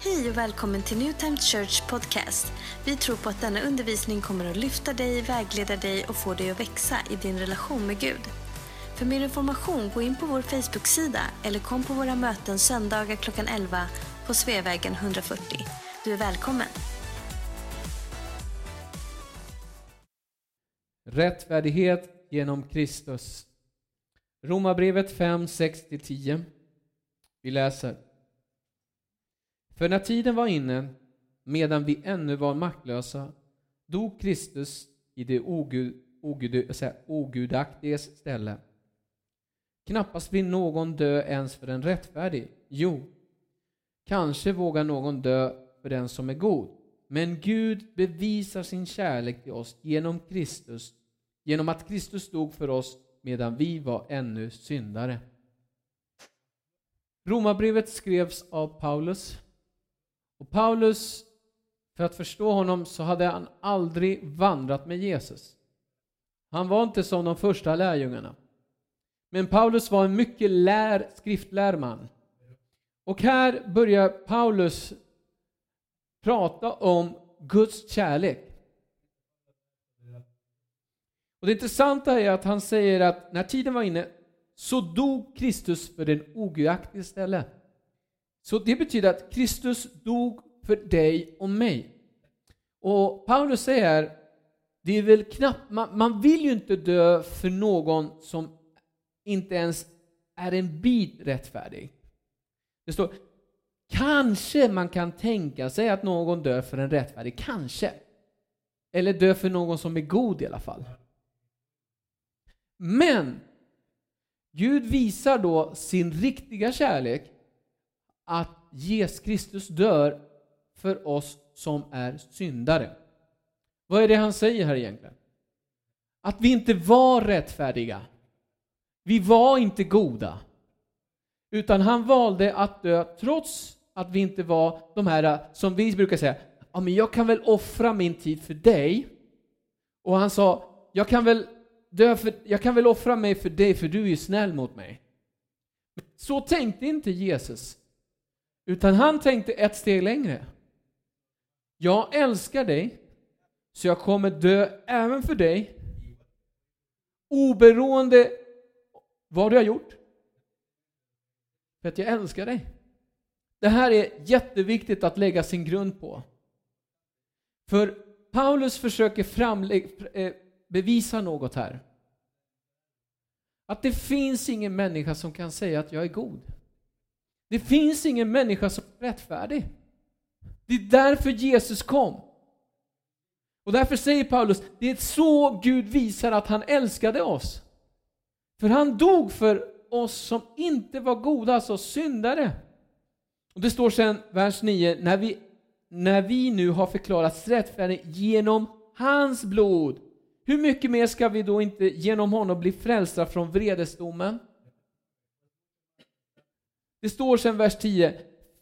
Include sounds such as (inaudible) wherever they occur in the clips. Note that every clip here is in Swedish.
Hej och välkommen till New Time Church Podcast. Vi tror på att denna undervisning kommer att lyfta dig, vägleda dig och få dig att växa i din relation med Gud. För mer information, gå in på vår Facebook-sida eller kom på våra möten söndagar klockan 11 på Sveavägen 140. Du är välkommen. Rättfärdighet genom Kristus. Romarbrevet 5, 6-10. Vi läser. För när tiden var inne, medan vi ännu var maktlösa, dog Kristus i det ogud, ogud, säga, ogudaktiges ställe. Knappast vill någon dö ens för en rättfärdig. Jo, kanske vågar någon dö för den som är god. Men Gud bevisar sin kärlek till oss genom Kristus, genom att Kristus dog för oss medan vi var ännu syndare. Romarbrevet skrevs av Paulus. Och Paulus, för att förstå honom, så hade han aldrig vandrat med Jesus. Han var inte som de första lärjungarna. Men Paulus var en mycket lär, skriftlärd man. Och här börjar Paulus prata om Guds kärlek. Och Det intressanta är att han säger att när tiden var inne så dog Kristus för den ogudaktige ställe. Så det betyder att Kristus dog för dig och mig. Och Paulus säger, det är väl knappt, man, man vill ju inte dö för någon som inte ens är en bit rättfärdig. Det står, kanske man kan tänka sig att någon dör för en rättfärdig, kanske. Eller dö för någon som är god i alla fall. Men Gud visar då sin riktiga kärlek att Jesus Kristus dör för oss som är syndare. Vad är det han säger här egentligen? Att vi inte var rättfärdiga. Vi var inte goda. Utan han valde att dö trots att vi inte var de här eh, som vi brukar säga, ja men jag kan väl offra min tid för dig. Och han sa, jag kan väl dö för, jag kan väl offra mig för dig för du är ju snäll mot mig. Så tänkte inte Jesus. Utan han tänkte ett steg längre. Jag älskar dig, så jag kommer dö även för dig. Oberoende vad du har gjort. För att jag älskar dig. Det här är jätteviktigt att lägga sin grund på. För Paulus försöker eh, bevisa något här. Att det finns ingen människa som kan säga att jag är god. Det finns ingen människa som är rättfärdig. Det är därför Jesus kom. Och därför säger Paulus, det är så Gud visar att han älskade oss. För han dog för oss som inte var goda, alltså syndare. Och det står sen, vers 9, när vi, när vi nu har förklarats rättfärdiga genom hans blod, hur mycket mer ska vi då inte genom honom bli frälsta från vredesdomen? Det står sen vers 10,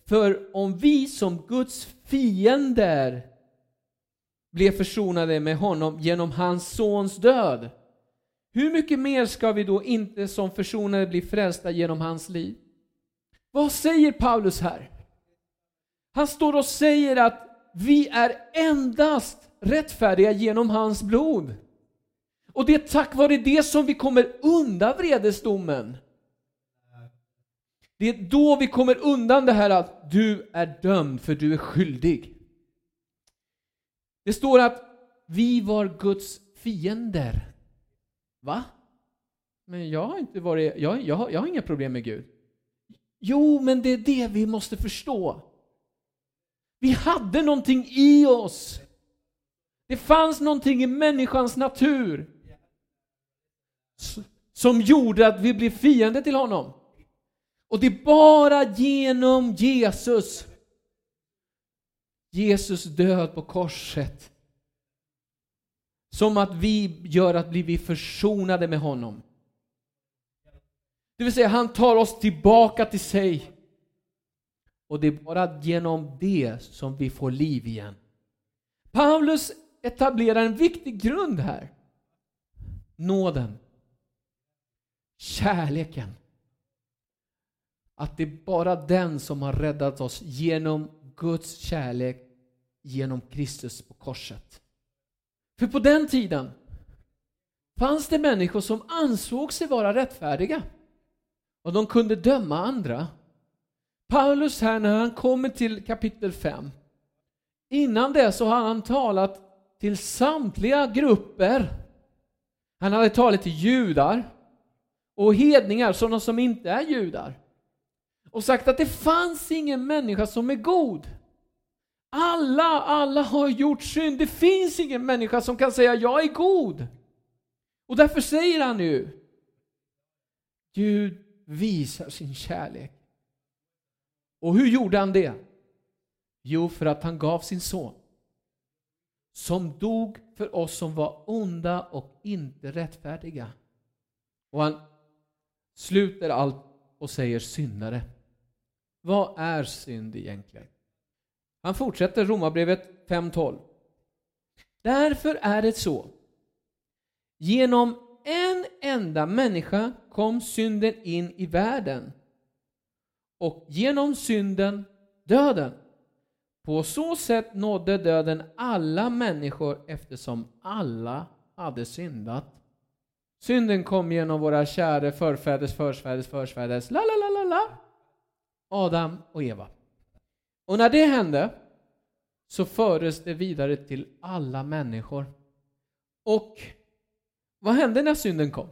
för om vi som Guds fiender blev försonade med honom genom hans sons död, hur mycket mer ska vi då inte som försonade bli frälsta genom hans liv? Vad säger Paulus här? Han står och säger att vi är endast rättfärdiga genom hans blod. Och det är tack vare det som vi kommer undan vredesdomen. Det är då vi kommer undan det här att du är dömd för du är skyldig. Det står att vi var Guds fiender. Va? Men jag har inte varit, jag, jag, har, jag har inga problem med Gud. Jo, men det är det vi måste förstå. Vi hade någonting i oss. Det fanns någonting i människans natur som gjorde att vi blev fiender till honom. Och det är bara genom Jesus, Jesus död på korset, som att vi gör att bli försonade med honom. Det vill säga, han tar oss tillbaka till sig. Och det är bara genom det som vi får liv igen. Paulus etablerar en viktig grund här. Nåden. Kärleken. Att det är bara den som har räddat oss genom Guds kärlek genom Kristus på korset. För på den tiden fanns det människor som ansåg sig vara rättfärdiga och de kunde döma andra. Paulus här när han kommer till kapitel 5 Innan det så har han talat till samtliga grupper. Han hade talat till judar och hedningar, sådana som inte är judar. Och sagt att det fanns ingen människa som är god. Alla, alla har gjort synd. Det finns ingen människa som kan säga jag är god. Och därför säger han nu Gud visar sin kärlek. Och hur gjorde han det? Jo, för att han gav sin son som dog för oss som var onda och inte rättfärdiga. Och han sluter allt och säger syndare. Vad är synd egentligen? Han fortsätter Romarbrevet 5.12. Därför är det så. Genom en enda människa kom synden in i världen och genom synden döden. På så sätt nådde döden alla människor eftersom alla hade syndat. Synden kom genom våra kära förfäders förfäders förfäders la la la la la Adam och Eva. Och när det hände så fördes det vidare till alla människor. Och vad hände när synden kom?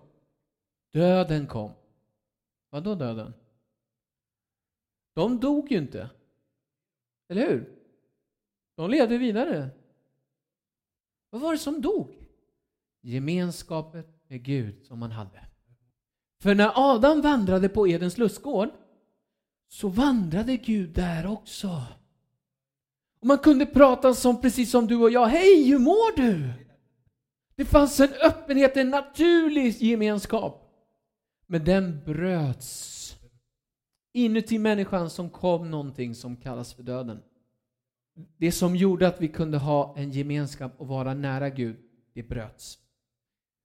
Döden kom. Vad då döden? De dog ju inte. Eller hur? De levde vidare. Vad var det som dog? Gemenskapet med Gud som man hade. För när Adam vandrade på Edens lustgård så vandrade Gud där också. Och man kunde prata som precis som du och jag. Hej, hur mår du? Det fanns en öppenhet, en naturlig gemenskap. Men den bröts. Inuti människan som kom någonting som kallas för döden. Det som gjorde att vi kunde ha en gemenskap och vara nära Gud, det bröts.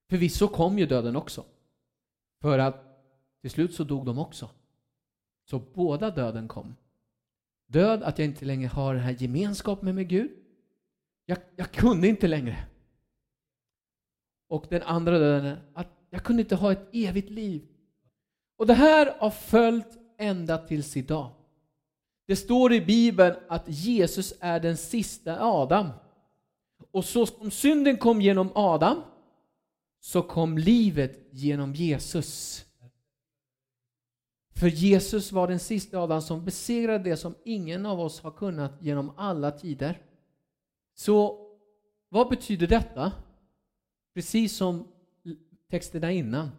Förvisso kom ju döden också. För att till slut så dog de också. Så båda döden kom. Död, att jag inte längre har den här gemenskapen med Gud. Jag, jag kunde inte längre. Och den andra döden, att jag kunde inte ha ett evigt liv. Och det här har följt ända tills idag. Det står i Bibeln att Jesus är den sista Adam. Och så som synden kom genom Adam, så kom livet genom Jesus. För Jesus var den sista Adam som besegrade det som ingen av oss har kunnat genom alla tider. Så vad betyder detta? Precis som texterna innan.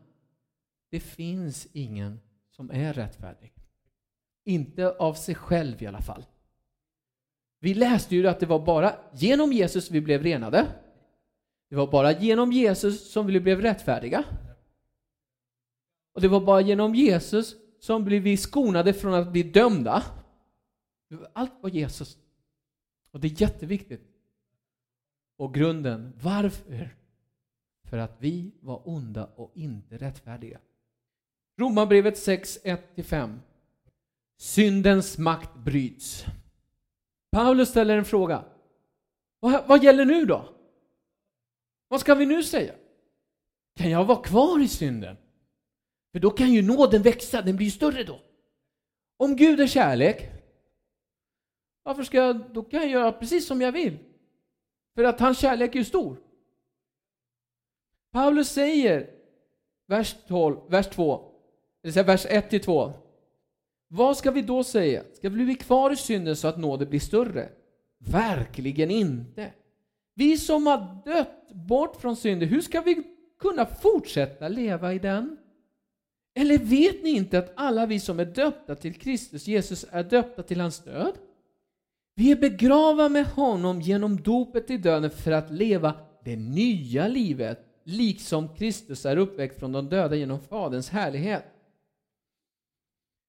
Det finns ingen som är rättfärdig. Inte av sig själv i alla fall. Vi läste ju att det var bara genom Jesus vi blev renade. Det var bara genom Jesus som vi blev rättfärdiga. Och det var bara genom Jesus som blivit vi skonade från att bli dömda. Allt var Jesus. Och det är jätteviktigt. Och grunden, varför? För att vi var onda och inte rättfärdiga. Romarbrevet 6, 1-5. Syndens makt bryts. Paulus ställer en fråga. Vad, vad gäller nu då? Vad ska vi nu säga? Kan jag vara kvar i synden? För då kan ju nåden växa, den blir större då. Om Gud är kärlek, varför ska jag, då kan jag göra precis som jag vill. För att hans kärlek är ju stor. Paulus säger, vers, 12, vers 2, det vill vers 1 till 2. Vad ska vi då säga? Ska vi bli kvar i synden så att nåden blir större? Verkligen inte. Vi som har dött bort från synden, hur ska vi kunna fortsätta leva i den? Eller vet ni inte att alla vi som är döpta till Kristus Jesus är döpta till hans död? Vi är begravda med honom genom dopet i döden för att leva det nya livet, liksom Kristus är uppväckt från de döda genom Faderns härlighet.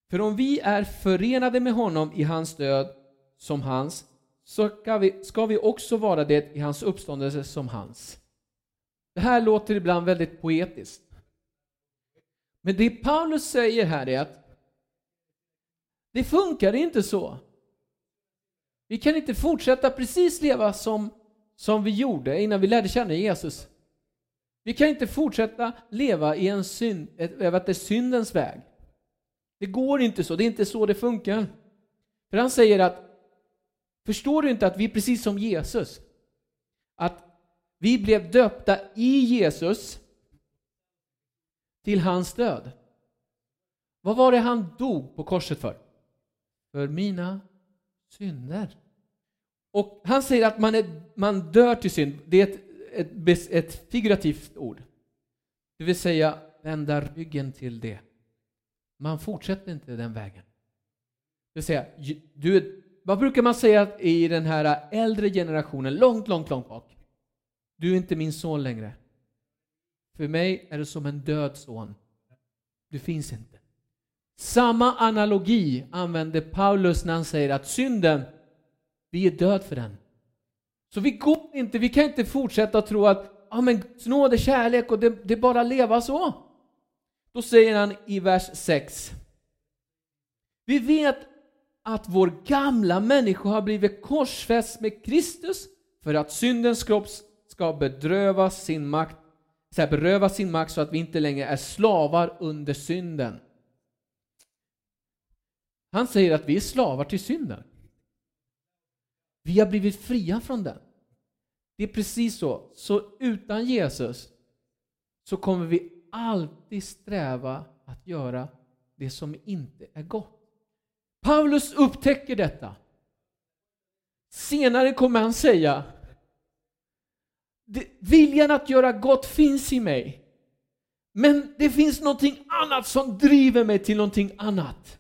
För om vi är förenade med honom i hans död som hans, så ska vi, ska vi också vara det i hans uppståndelse som hans. Det här låter ibland väldigt poetiskt. Men det Paulus säger här är att det funkar inte så. Vi kan inte fortsätta precis leva som, som vi gjorde innan vi lärde känna Jesus. Vi kan inte fortsätta leva i en synd, ett, syndens väg. Det går inte så, det är inte så det funkar. För han säger att, förstår du inte att vi är precis som Jesus? Att vi blev döpta i Jesus till hans död. Vad var det han dog på korset för? För mina synder. Och han säger att man, är, man dör till synd. Det är ett, ett, ett figurativt ord. Det vill säga vända ryggen till det. Man fortsätter inte den vägen. Det vill säga, du, vad brukar man säga i den här äldre generationen, långt, långt, långt bak? Du är inte min son längre. För mig är det som en död son. Du finns inte. Samma analogi använder Paulus när han säger att synden, vi är död för den. Så vi går inte, vi kan inte fortsätta att tro att ja, men Guds nåd är kärlek och det, det är bara att leva så. Då säger han i vers 6. Vi vet att vår gamla människa har blivit korsfäst med Kristus för att syndens kropp ska bedröva sin makt, så här, beröva sin makt så att vi inte längre är slavar under synden. Han säger att vi är slavar till synden. Vi har blivit fria från den. Det är precis så. Så utan Jesus så kommer vi alltid sträva att göra det som inte är gott. Paulus upptäcker detta. Senare kommer han säga Viljan att göra gott finns i mig. Men det finns någonting annat som driver mig till någonting annat.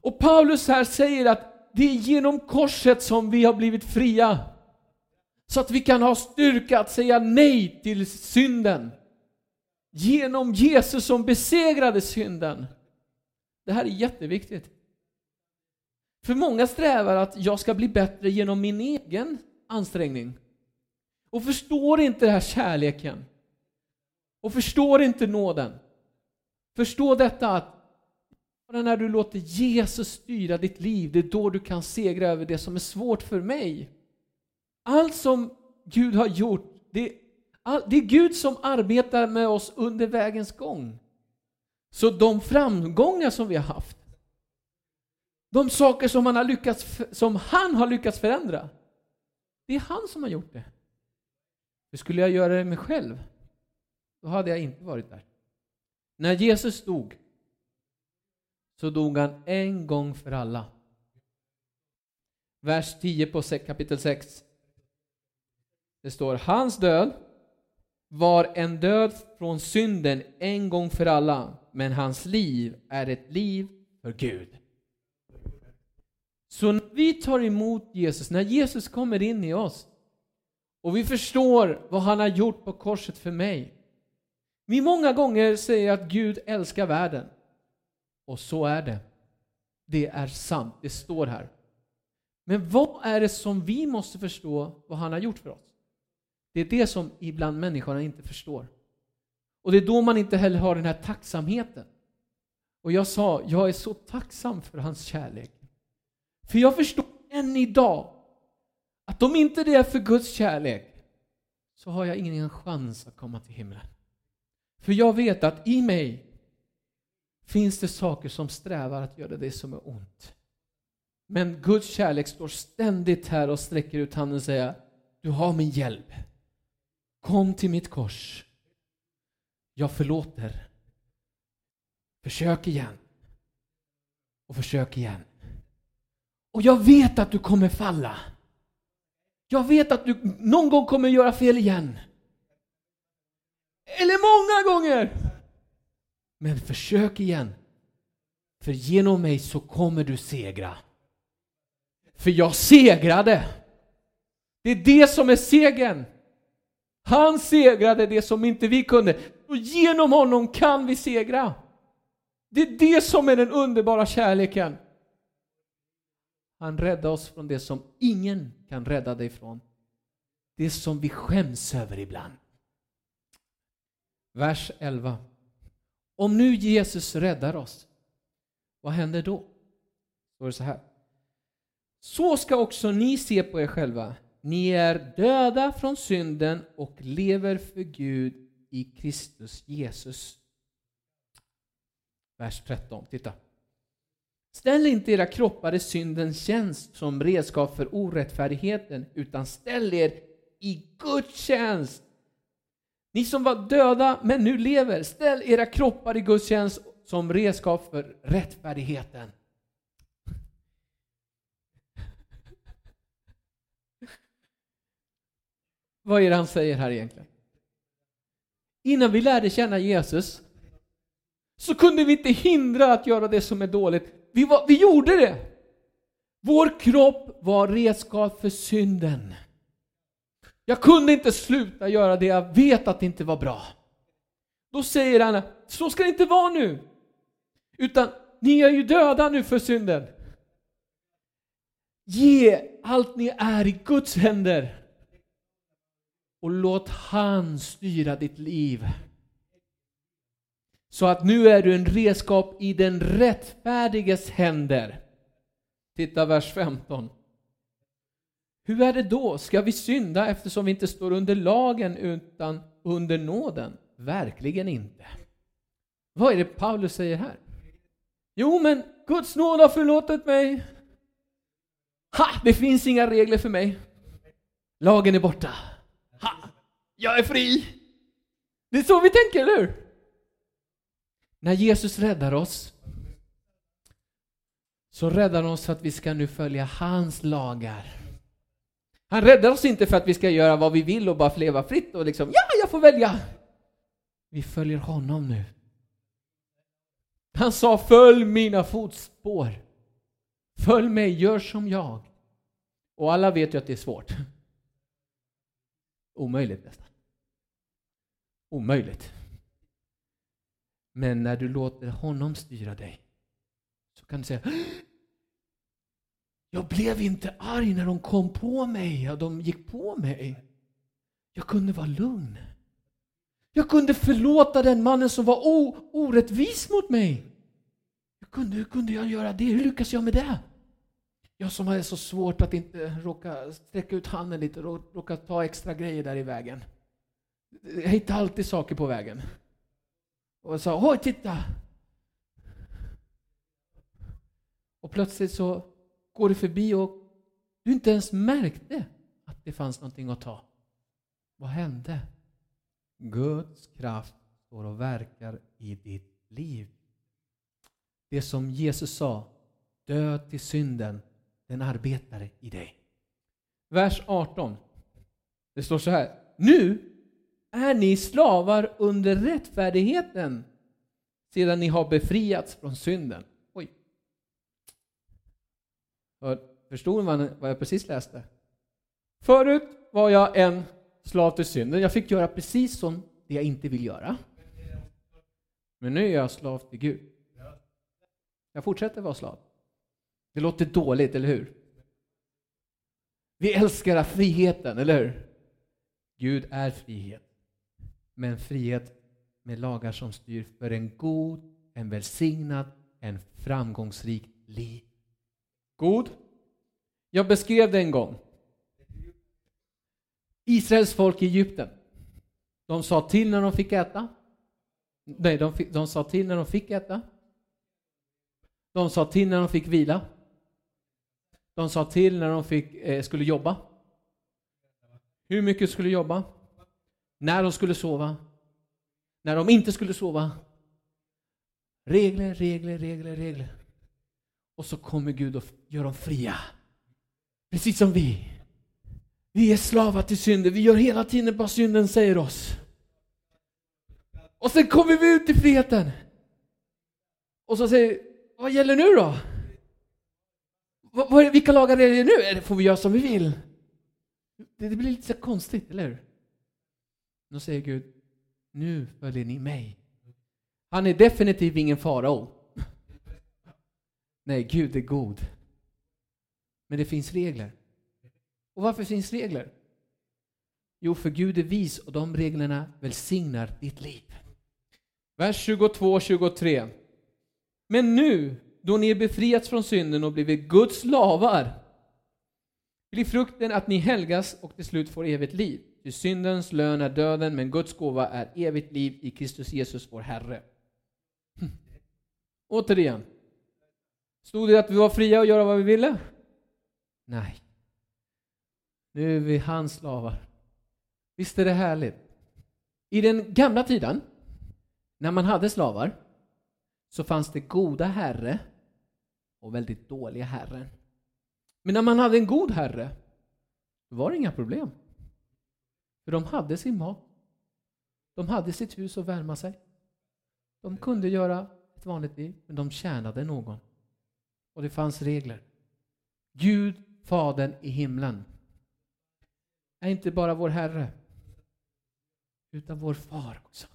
Och Paulus här säger att det är genom korset som vi har blivit fria. Så att vi kan ha styrka att säga nej till synden. Genom Jesus som besegrade synden. Det här är jätteviktigt. För många strävar att jag ska bli bättre genom min egen ansträngning. Och förstår inte den här kärleken. Och förstår inte nåden. Förstå detta att när du låter Jesus styra ditt liv, det är då du kan segra över det som är svårt för mig. Allt som Gud har gjort, det, all, det är Gud som arbetar med oss under vägens gång. Så de framgångar som vi har haft, de saker som han har lyckats, som han har lyckats förändra, det är han som har gjort det. Hur skulle jag göra det mig själv? Då hade jag inte varit där. När Jesus dog, så dog han en gång för alla. Vers 10 på kapitel 6. Det står hans död var en död från synden en gång för alla, men hans liv är ett liv för Gud. Så när vi tar emot Jesus, när Jesus kommer in i oss och vi förstår vad han har gjort på korset för mig. Vi många gånger säger att Gud älskar världen. Och så är det. Det är sant, det står här. Men vad är det som vi måste förstå vad han har gjort för oss? Det är det som ibland människorna inte förstår. Och det är då man inte heller har den här tacksamheten. Och jag sa, jag är så tacksam för hans kärlek. För jag förstår än idag att om inte det är för Guds kärlek så har jag ingen chans att komma till himlen. För jag vet att i mig finns det saker som strävar att göra det som är ont. Men Guds kärlek står ständigt här och sträcker ut handen och säger Du har min hjälp. Kom till mitt kors. Jag förlåter. Försök igen. Och försök igen. Och jag vet att du kommer falla. Jag vet att du någon gång kommer göra fel igen. Eller många gånger. Men försök igen. För genom mig så kommer du segra. För jag segrade. Det är det som är segern. Han segrade det som inte vi kunde. Och genom honom kan vi segra. Det är det som är den underbara kärleken. Han räddade oss från det som ingen kan rädda dig från. Det som vi skäms över ibland. Vers 11. Om nu Jesus räddar oss, vad händer då? Står det så här. Så ska också ni se på er själva. Ni är döda från synden och lever för Gud i Kristus Jesus. Vers 13, titta. Ställ inte era kroppar i syndens tjänst som redskap för orättfärdigheten, utan ställ er i Guds tjänst. Ni som var döda men nu lever, ställ era kroppar i Guds tjänst som redskap för rättfärdigheten. (laughs) Vad är det han säger här egentligen? Innan vi lärde känna Jesus så kunde vi inte hindra att göra det som är dåligt. Vi, var, vi gjorde det! Vår kropp var redskap för synden. Jag kunde inte sluta göra det jag vet att det inte var bra. Då säger han, så ska det inte vara nu. Utan ni är ju döda nu för synden. Ge allt ni är i Guds händer. Och låt han styra ditt liv. Så att nu är du en redskap i den rättfärdiges händer. Titta vers 15. Hur är det då? Ska vi synda eftersom vi inte står under lagen utan under nåden? Verkligen inte. Vad är det Paulus säger här? Jo, men Guds nåd har förlåtit mig. Ha! Det finns inga regler för mig. Lagen är borta. Ha! Jag är fri. Det är så vi tänker, eller hur? När Jesus räddar oss så räddar han oss för att vi ska nu följa hans lagar. Han räddar oss inte för att vi ska göra vad vi vill och bara leva fritt och liksom, ja, jag får välja. Vi följer honom nu. Han sa, följ mina fotspår. Följ mig, gör som jag. Och alla vet ju att det är svårt. Omöjligt nästan. Omöjligt. Men när du låter honom styra dig så kan du säga Jag blev inte arg när de kom på mig och de gick på mig. Jag kunde vara lugn. Jag kunde förlåta den mannen som var orättvis mot mig. Hur kunde, hur kunde jag göra det? Hur lyckas jag med det? Jag som hade så svårt att inte råka sträcka ut handen lite och råka ta extra grejer där i vägen. Jag hittar alltid saker på vägen. Och sa oj titta! Och plötsligt så går du förbi och du inte ens märkte att det fanns någonting att ta. Vad hände? Guds kraft står och verkar i ditt liv. Det som Jesus sa, död till synden, den arbetar i dig. Vers 18. Det står så här. Nu är ni slavar under rättfärdigheten sedan ni har befriats från synden. Oj. Förstod man vad jag precis läste? Förut var jag en slav till synden. Jag fick göra precis som det jag inte vill göra. Men nu är jag slav till Gud. Jag fortsätter vara slav. Det låter dåligt, eller hur? Vi älskar friheten, eller hur? Gud är frihet men frihet med lagar som styr för en god, en välsignad, en framgångsrik liv. God? Jag beskrev det en gång. Israels folk i Egypten. De sa till när de fick äta. Nej, de, fick, de sa till när de fick äta. De sa till när de fick vila. De sa till när de fick, eh, skulle jobba. Hur mycket skulle jobba? När de skulle sova, när de inte skulle sova. Regler, regler, regler, regler. Och så kommer Gud och gör dem fria. Precis som vi. Vi är slavar till synden. Vi gör hela tiden vad synden säger oss. Och sen kommer vi ut i friheten. Och så säger vad gäller nu då? vilka lagar är det nu? får vi göra som vi vill? Det, blir lite så konstigt, eller hur? Då säger Gud, nu följer ni mig. Han är definitivt ingen farao. Nej, Gud är god. Men det finns regler. Och varför finns regler? Jo, för Gud är vis och de reglerna välsignar ditt liv. Vers 22 och 23. Men nu, då ni är befriats från synden och blivit Guds slavar, bli frukten att ni helgas och till slut får evigt liv. Ty syndens lön är döden, men Guds gåva är evigt liv i Kristus Jesus, vår Herre. (laughs) Återigen. Stod det att vi var fria att göra vad vi ville? Nej. Nu är vi hans slavar. Visst är det härligt? I den gamla tiden, när man hade slavar, så fanns det goda herre och väldigt dåliga herren. Men när man hade en god herre, då var det inga problem. För de hade sin mat. De hade sitt hus att värma sig. De kunde göra ett vanligt liv, men de tjänade någon. Och det fanns regler. Gud, Fadern i himlen, är inte bara vår Herre, utan vår Far också.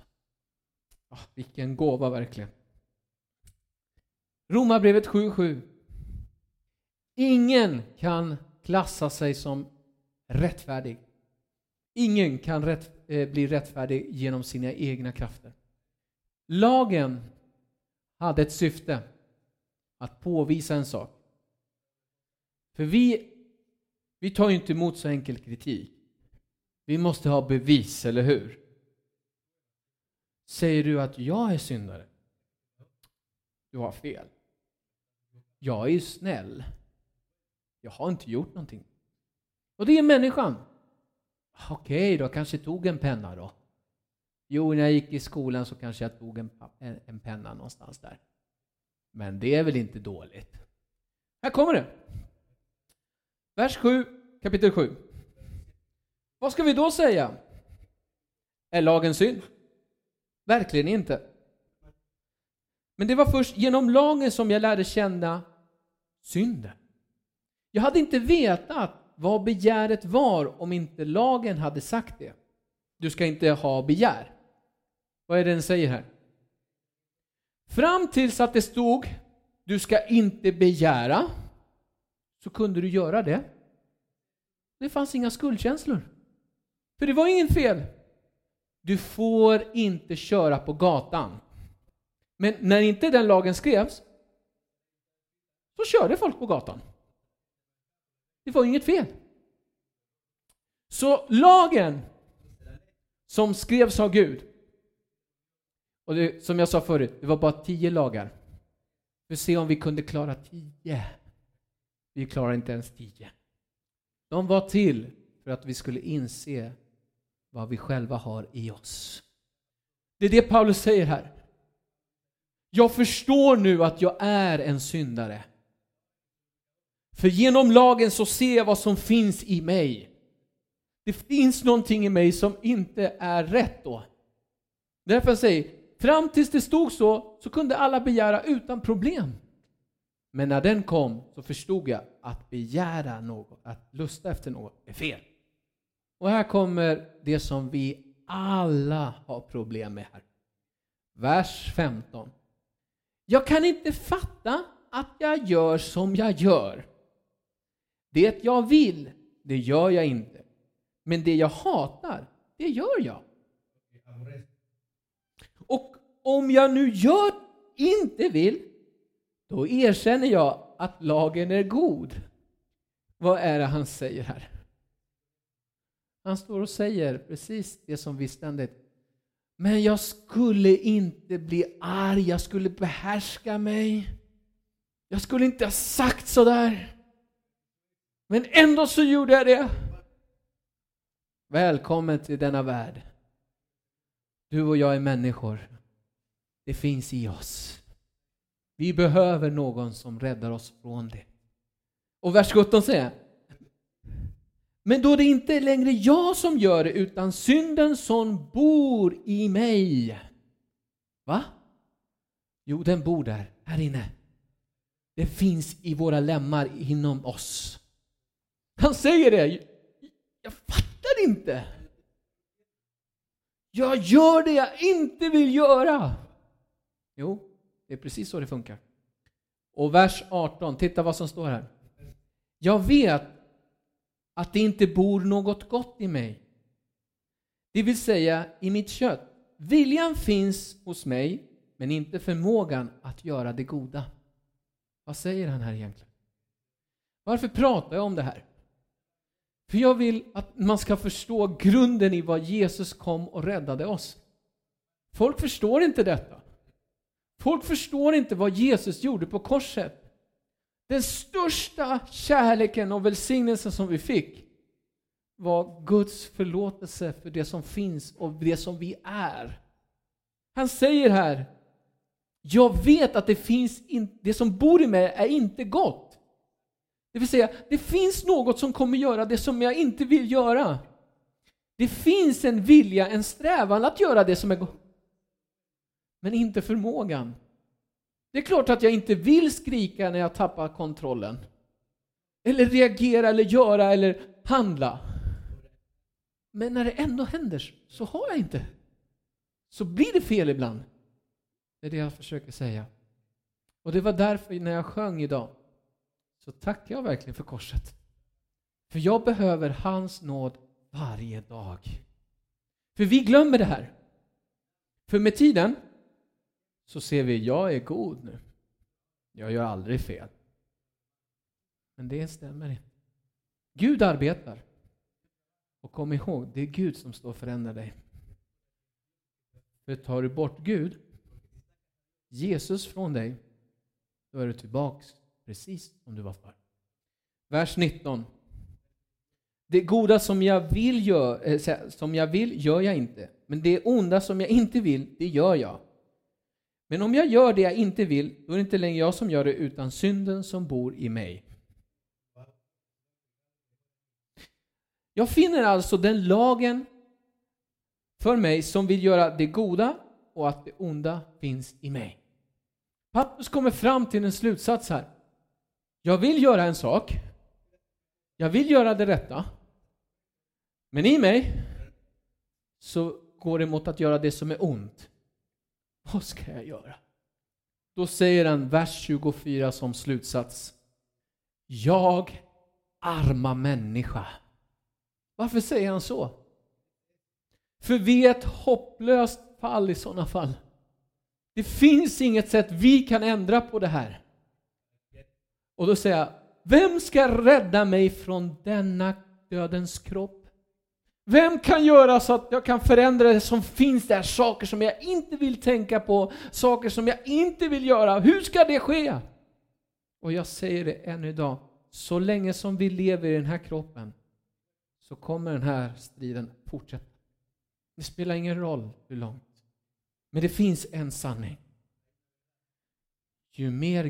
Oh, vilken gåva verkligen. Romarbrevet 7.7. Ingen kan klassa sig som rättfärdig. Ingen kan rätt, eh, bli rättfärdig genom sina egna krafter. Lagen hade ett syfte, att påvisa en sak. För vi, vi tar ju inte emot så enkel kritik. Vi måste ha bevis, eller hur? Säger du att jag är syndare? Du har fel. Jag är ju snäll. Jag har inte gjort någonting. Och det är människan. Okej, då kanske tog en penna då. Jo, när jag gick i skolan så kanske jag tog en, en penna någonstans där. Men det är väl inte dåligt? Här kommer det. Vers 7, kapitel 7. Vad ska vi då säga? Är lagen synd? Verkligen inte. Men det var först genom lagen som jag lärde känna synden. Jag hade inte vetat vad begäret var om inte lagen hade sagt det. Du ska inte ha begär. Vad är det den säger här? Fram tills att det stod du ska inte begära så kunde du göra det. Det fanns inga skuldkänslor. För det var inget fel. Du får inte köra på gatan. Men när inte den lagen skrevs så körde folk på gatan. Det var inget fel. Så lagen som skrevs av Gud, och det, som jag sa förut, det var bara tio lagar. Vi se om vi kunde klara tio. Vi klarar inte ens tio. De var till för att vi skulle inse vad vi själva har i oss. Det är det Paulus säger här. Jag förstår nu att jag är en syndare. För genom lagen så ser jag vad som finns i mig. Det finns någonting i mig som inte är rätt då. Därför säger fram tills det stod så, så kunde alla begära utan problem. Men när den kom så förstod jag att begära något, att lusta efter något, är fel. Och här kommer det som vi alla har problem med här. Vers 15. Jag kan inte fatta att jag gör som jag gör. Det jag vill, det gör jag inte. Men det jag hatar, det gör jag. Och om jag nu gör inte vill, då erkänner jag att lagen är god. Vad är det han säger här? Han står och säger precis det som vi ständigt men jag skulle inte bli arg, jag skulle behärska mig. Jag skulle inte ha sagt sådär. Men ändå så gjorde jag det. Välkommen till denna värld. Du och jag är människor. Det finns i oss. Vi behöver någon som räddar oss från det. Och vers 17 säger Men då det inte är längre jag som gör det utan synden som bor i mig. Va? Jo, den bor där, här inne. Det finns i våra lemmar inom oss. Han säger det. Jag fattar inte. Jag gör det jag inte vill göra. Jo, det är precis så det funkar. Och vers 18, titta vad som står här. Jag vet att det inte bor något gott i mig. Det vill säga i mitt kött. Viljan finns hos mig, men inte förmågan att göra det goda. Vad säger han här egentligen? Varför pratar jag om det här? För jag vill att man ska förstå grunden i vad Jesus kom och räddade oss. Folk förstår inte detta. Folk förstår inte vad Jesus gjorde på korset. Den största kärleken och välsignelsen som vi fick var Guds förlåtelse för det som finns och det som vi är. Han säger här, jag vet att det finns in, det som bor i mig är inte gott. Det vill säga, det finns något som kommer göra det som jag inte vill göra. Det finns en vilja, en strävan att göra det som är gott. Men inte förmågan. Det är klart att jag inte vill skrika när jag tappar kontrollen. Eller reagera eller göra eller handla. Men när det ändå händer så har jag inte. Så blir det fel ibland. Det är det jag försöker säga. Och det var därför när jag sjöng idag så tackar jag verkligen för korset. För jag behöver hans nåd varje dag. För vi glömmer det här. För med tiden så ser vi, jag är god nu. Jag gör aldrig fel. Men det stämmer inte. Gud arbetar. Och kom ihåg, det är Gud som står och förändrar dig. För tar du bort Gud, Jesus från dig, då är du tillbaks precis som du var förr. Vers 19. Det goda som jag vill gör, eh, som jag vill gör jag inte, men det onda som jag inte vill, det gör jag. Men om jag gör det jag inte vill, då är det inte längre jag som gör det, utan synden som bor i mig. Jag finner alltså den lagen för mig som vill göra det goda och att det onda finns i mig. Pappus kommer fram till en slutsats här. Jag vill göra en sak. Jag vill göra det rätta. Men i mig så går det mot att göra det som är ont. Vad ska jag göra? Då säger han, vers 24 som slutsats. Jag, arma människa. Varför säger han så? För vi är ett hopplöst fall i sådana fall. Det finns inget sätt vi kan ändra på det här. Och då säger jag, vem ska rädda mig från denna dödens kropp? Vem kan göra så att jag kan förändra det som finns där, saker som jag inte vill tänka på, saker som jag inte vill göra. Hur ska det ske? Och jag säger det ännu idag, så länge som vi lever i den här kroppen så kommer den här striden fortsätta. Det spelar ingen roll hur långt. Men det finns en sanning. Ju mer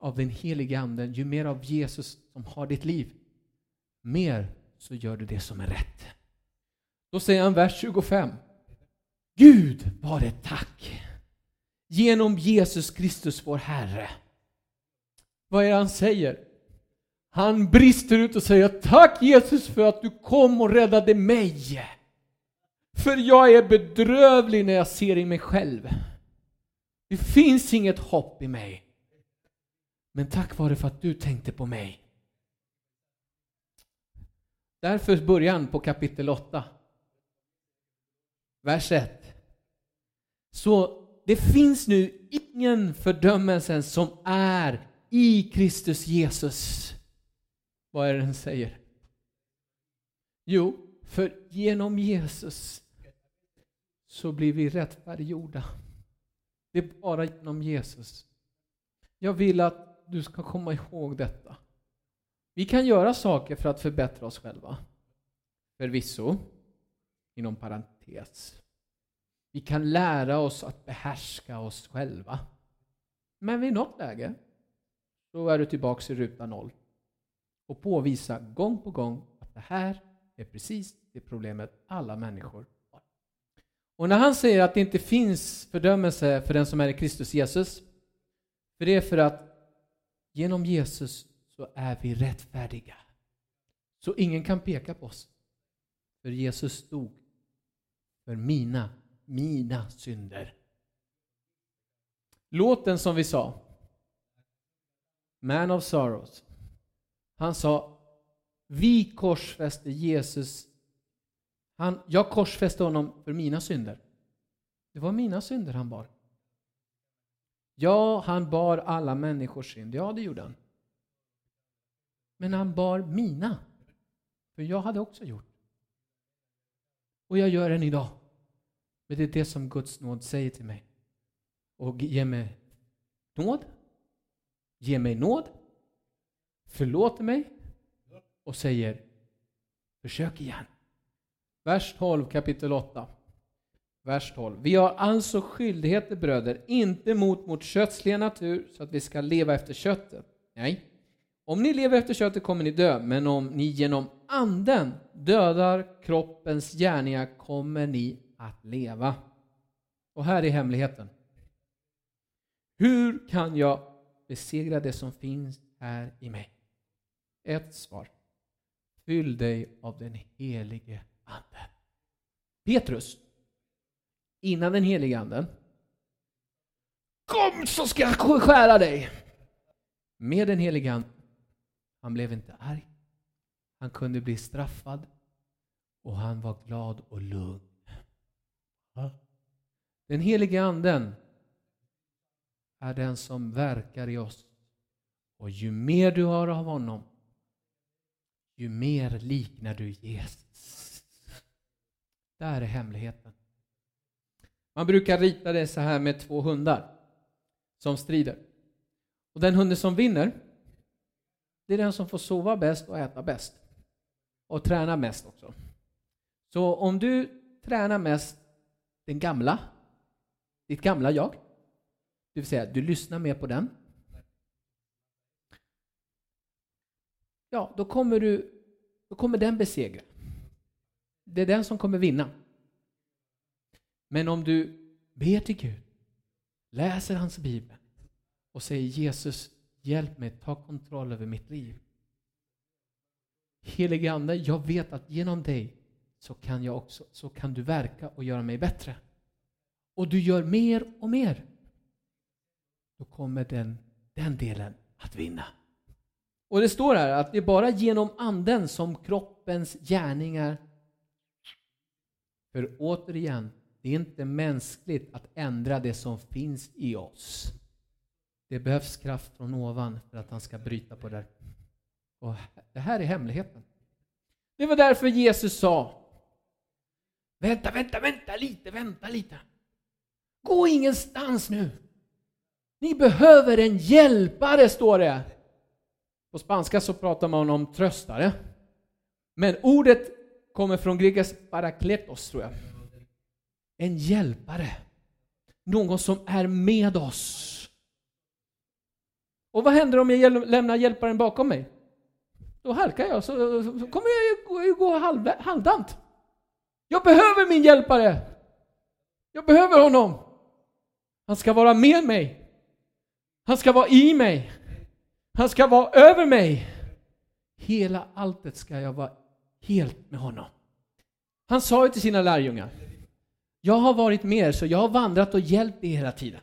av den helige Anden, ju mer av Jesus som har ditt liv, mer så gör du det som är rätt. Då säger han vers 25. Gud var det tack genom Jesus Kristus vår Herre. Vad är det han säger? Han brister ut och säger tack Jesus för att du kom och räddade mig. För jag är bedrövlig när jag ser i mig själv. Det finns inget hopp i mig. Men tack vare för att du tänkte på mig. Därför början på kapitel 8. Vers 1. Så det finns nu ingen fördömelse som är i Kristus Jesus. Vad är det den säger? Jo, för genom Jesus så blir vi rättfärdiggjorda. Det är bara genom Jesus. Jag vill att du ska komma ihåg detta. Vi kan göra saker för att förbättra oss själva. Förvisso, inom parentes. Vi kan lära oss att behärska oss själva. Men vid något läge så är du tillbaka i ruta noll och påvisa gång på gång att det här är precis det problemet alla människor har. Och när han säger att det inte finns fördömelse för den som är i Kristus Jesus, för det är för att genom Jesus så är vi rättfärdiga. Så ingen kan peka på oss. För Jesus dog för mina, mina synder. Låten som vi sa, Man of Sorrows, han sa vi korsfäste Jesus. Han, jag korsfäste honom för mina synder. Det var mina synder han bar. Ja, han bar alla människors synd. Ja, det gjorde han. Men han bar mina. För jag hade också gjort. Och jag gör än idag. Men det är det som Guds nåd säger till mig. Och ge mig nåd. Ge mig nåd. Förlåter mig. Och säger försök igen. Vers 12 kapitel 8. Vers 12. Vi har alltså skyldigheter bröder, inte mot vårt kötsliga natur så att vi ska leva efter köttet. Nej. Om ni lever efter köttet kommer ni dö, men om ni genom anden dödar kroppens gärningar kommer ni att leva. Och här är hemligheten. Hur kan jag besegra det som finns här i mig? Ett svar. Fyll dig av den helige Ande. Petrus, innan den helige Anden, Kom så ska jag skära dig! Med den helige anden. han blev inte arg. Han kunde bli straffad och han var glad och lugn. Den helige Anden är den som verkar i oss. Och ju mer du har av honom, ju mer liknar du Jesus. Där är hemligheten. Man brukar rita det så här med två hundar som strider. Och den hunden som vinner, det är den som får sova bäst och äta bäst. Och träna mest också. Så om du tränar mest den gamla, ditt gamla jag, det vill säga du lyssnar mer på den. Ja, då kommer, du, då kommer den besegra. Det är den som kommer vinna. Men om du ber till Gud, läser hans bibel och säger Jesus, hjälp mig, ta kontroll över mitt liv. Helige Ande, jag vet att genom dig så kan, jag också, så kan du verka och göra mig bättre. Och du gör mer och mer. Då kommer den, den delen att vinna. Och det står här att det är bara genom anden som kroppens gärningar för återigen, det är inte mänskligt att ändra det som finns i oss. Det behövs kraft från ovan för att han ska bryta på det. Och det här är hemligheten. Det var därför Jesus sa Vänta, vänta, vänta lite, vänta lite. Gå ingenstans nu. Ni behöver en hjälpare, står det. På spanska så pratar man om tröstare. Men ordet kommer från grekisk parakletos, tror jag. En hjälpare. Någon som är med oss. Och vad händer om jag lämnar hjälparen bakom mig? Då halkar jag, så, kommer jag ju gå halv, halvdant. Jag behöver min hjälpare! Jag behöver honom! Han ska vara med mig. Han ska vara i mig. Han ska vara över mig. Hela alltet ska jag vara helt med honom. Han sa ju till sina lärjungar, jag har varit med er så jag har vandrat och hjälpt er hela tiden.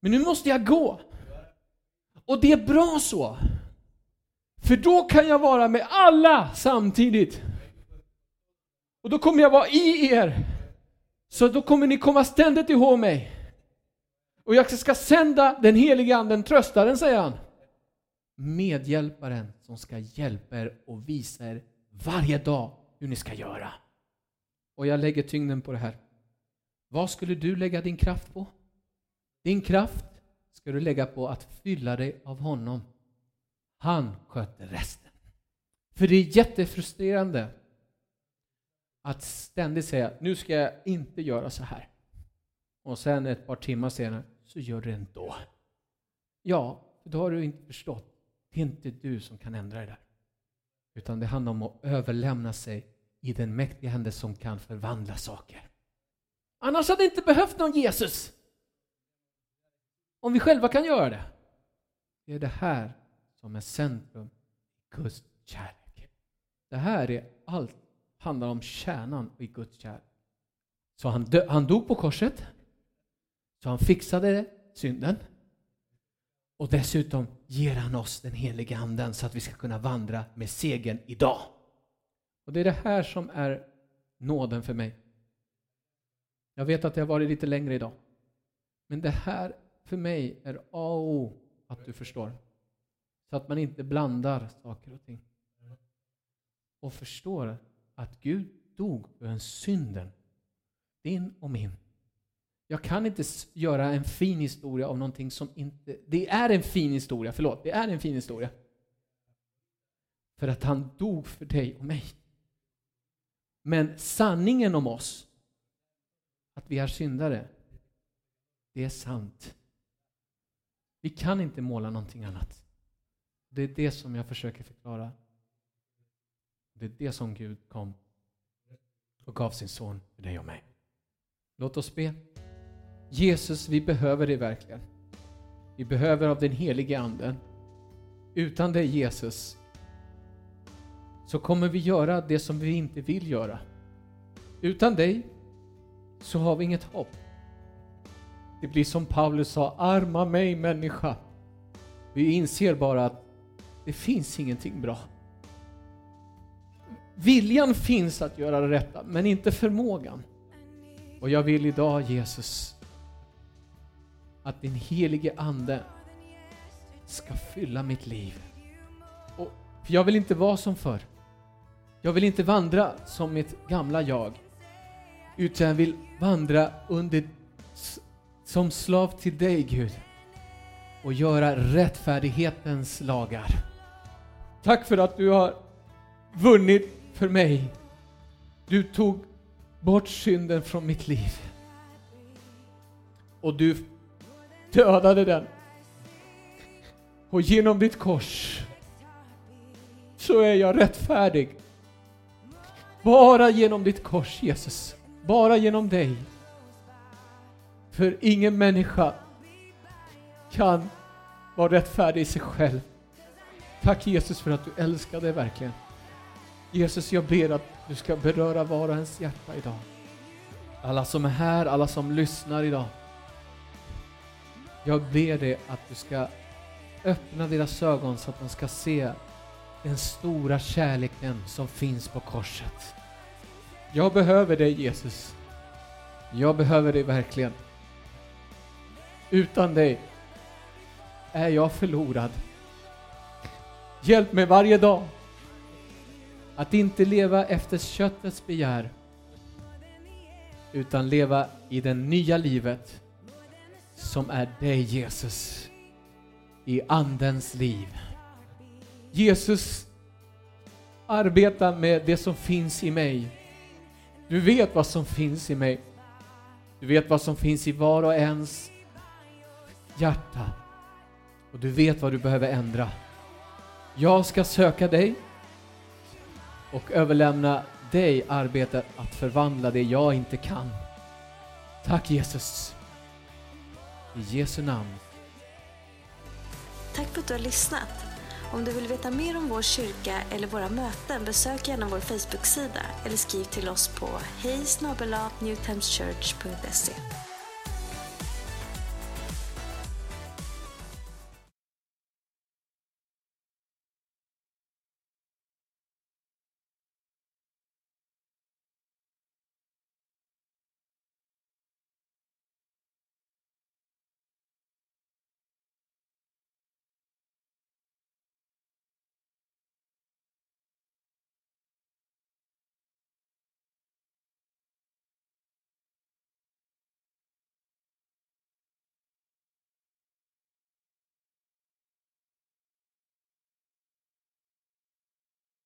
Men nu måste jag gå. Och det är bra så. För då kan jag vara med alla samtidigt. Och då kommer jag vara i er. Så då kommer ni komma ständigt ihåg mig. Och jag ska sända den helige anden, tröstaren, säger han. Medhjälparen som ska hjälpa er och visa er varje dag hur ni ska göra. Och jag lägger tyngden på det här. Vad skulle du lägga din kraft på? Din kraft ska du lägga på att fylla dig av honom. Han sköter resten. För det är jättefrustrerande att ständigt säga nu ska jag inte göra så här. Och sen ett par timmar senare så gör du det ändå. Ja, då har du inte förstått. Det är inte du som kan ändra det där. Utan det handlar om att överlämna sig i den mäktiga händelse som kan förvandla saker. Annars hade det inte behövt någon Jesus. Om vi själva kan göra det. Det är det här som är centrum i Guds kärlek. Det här är allt handlar om kärnan i Guds kärlek. Så han, dö, han dog på korset. Så han fixade synden. Och dessutom ger han oss den heliga anden så att vi ska kunna vandra med segern idag. Och det är det här som är nåden för mig. Jag vet att det har varit lite längre idag. Men det här för mig är A och O att du förstår. Så att man inte blandar saker och ting. och förstår att Gud dog för en synden, din och min. Jag kan inte göra en fin historia av någonting som inte... Det är en fin historia, förlåt. Det är en fin historia. För att han dog för dig och mig. Men sanningen om oss, att vi är syndare, det är sant. Vi kan inte måla någonting annat. Det är det som jag försöker förklara. Det är det som Gud kom och gav sin son för dig och mig. Låt oss be. Jesus, vi behöver dig verkligen. Vi behöver av den helige Anden. Utan dig Jesus så kommer vi göra det som vi inte vill göra. Utan dig så har vi inget hopp. Det blir som Paulus sa, arma mig människa. Vi inser bara att det finns ingenting bra. Viljan finns att göra det rätta, men inte förmågan. Och jag vill idag Jesus att din helige Ande ska fylla mitt liv. Och jag vill inte vara som förr. Jag vill inte vandra som mitt gamla jag. Utan jag vill vandra under, som slav till dig Gud. Och göra rättfärdighetens lagar. Tack för att du har vunnit för mig. Du tog bort synden från mitt liv. Och du dödade den. Och genom ditt kors så är jag rättfärdig. Bara genom ditt kors Jesus. Bara genom dig. För ingen människa kan vara rättfärdig i sig själv. Tack Jesus för att du älskar dig verkligen. Jesus, jag ber att du ska beröra var och ens hjärta idag. Alla som är här, alla som lyssnar idag. Jag ber dig att du ska öppna deras ögon så att de ska se den stora kärleken som finns på korset. Jag behöver dig Jesus. Jag behöver dig verkligen. Utan dig är jag förlorad. Hjälp mig varje dag att inte leva efter köttets begär utan leva i det nya livet som är dig Jesus i Andens liv. Jesus arbeta med det som finns i mig. Du vet vad som finns i mig. Du vet vad som finns i var och ens hjärta. Och du vet vad du behöver ändra. Jag ska söka dig och överlämna dig arbetet att förvandla det jag inte kan. Tack Jesus. I Jesu namn. Tack för att du har lyssnat. Om du vill veta mer om vår kyrka eller våra möten besök gärna vår Facebook-sida eller skriv till oss på hej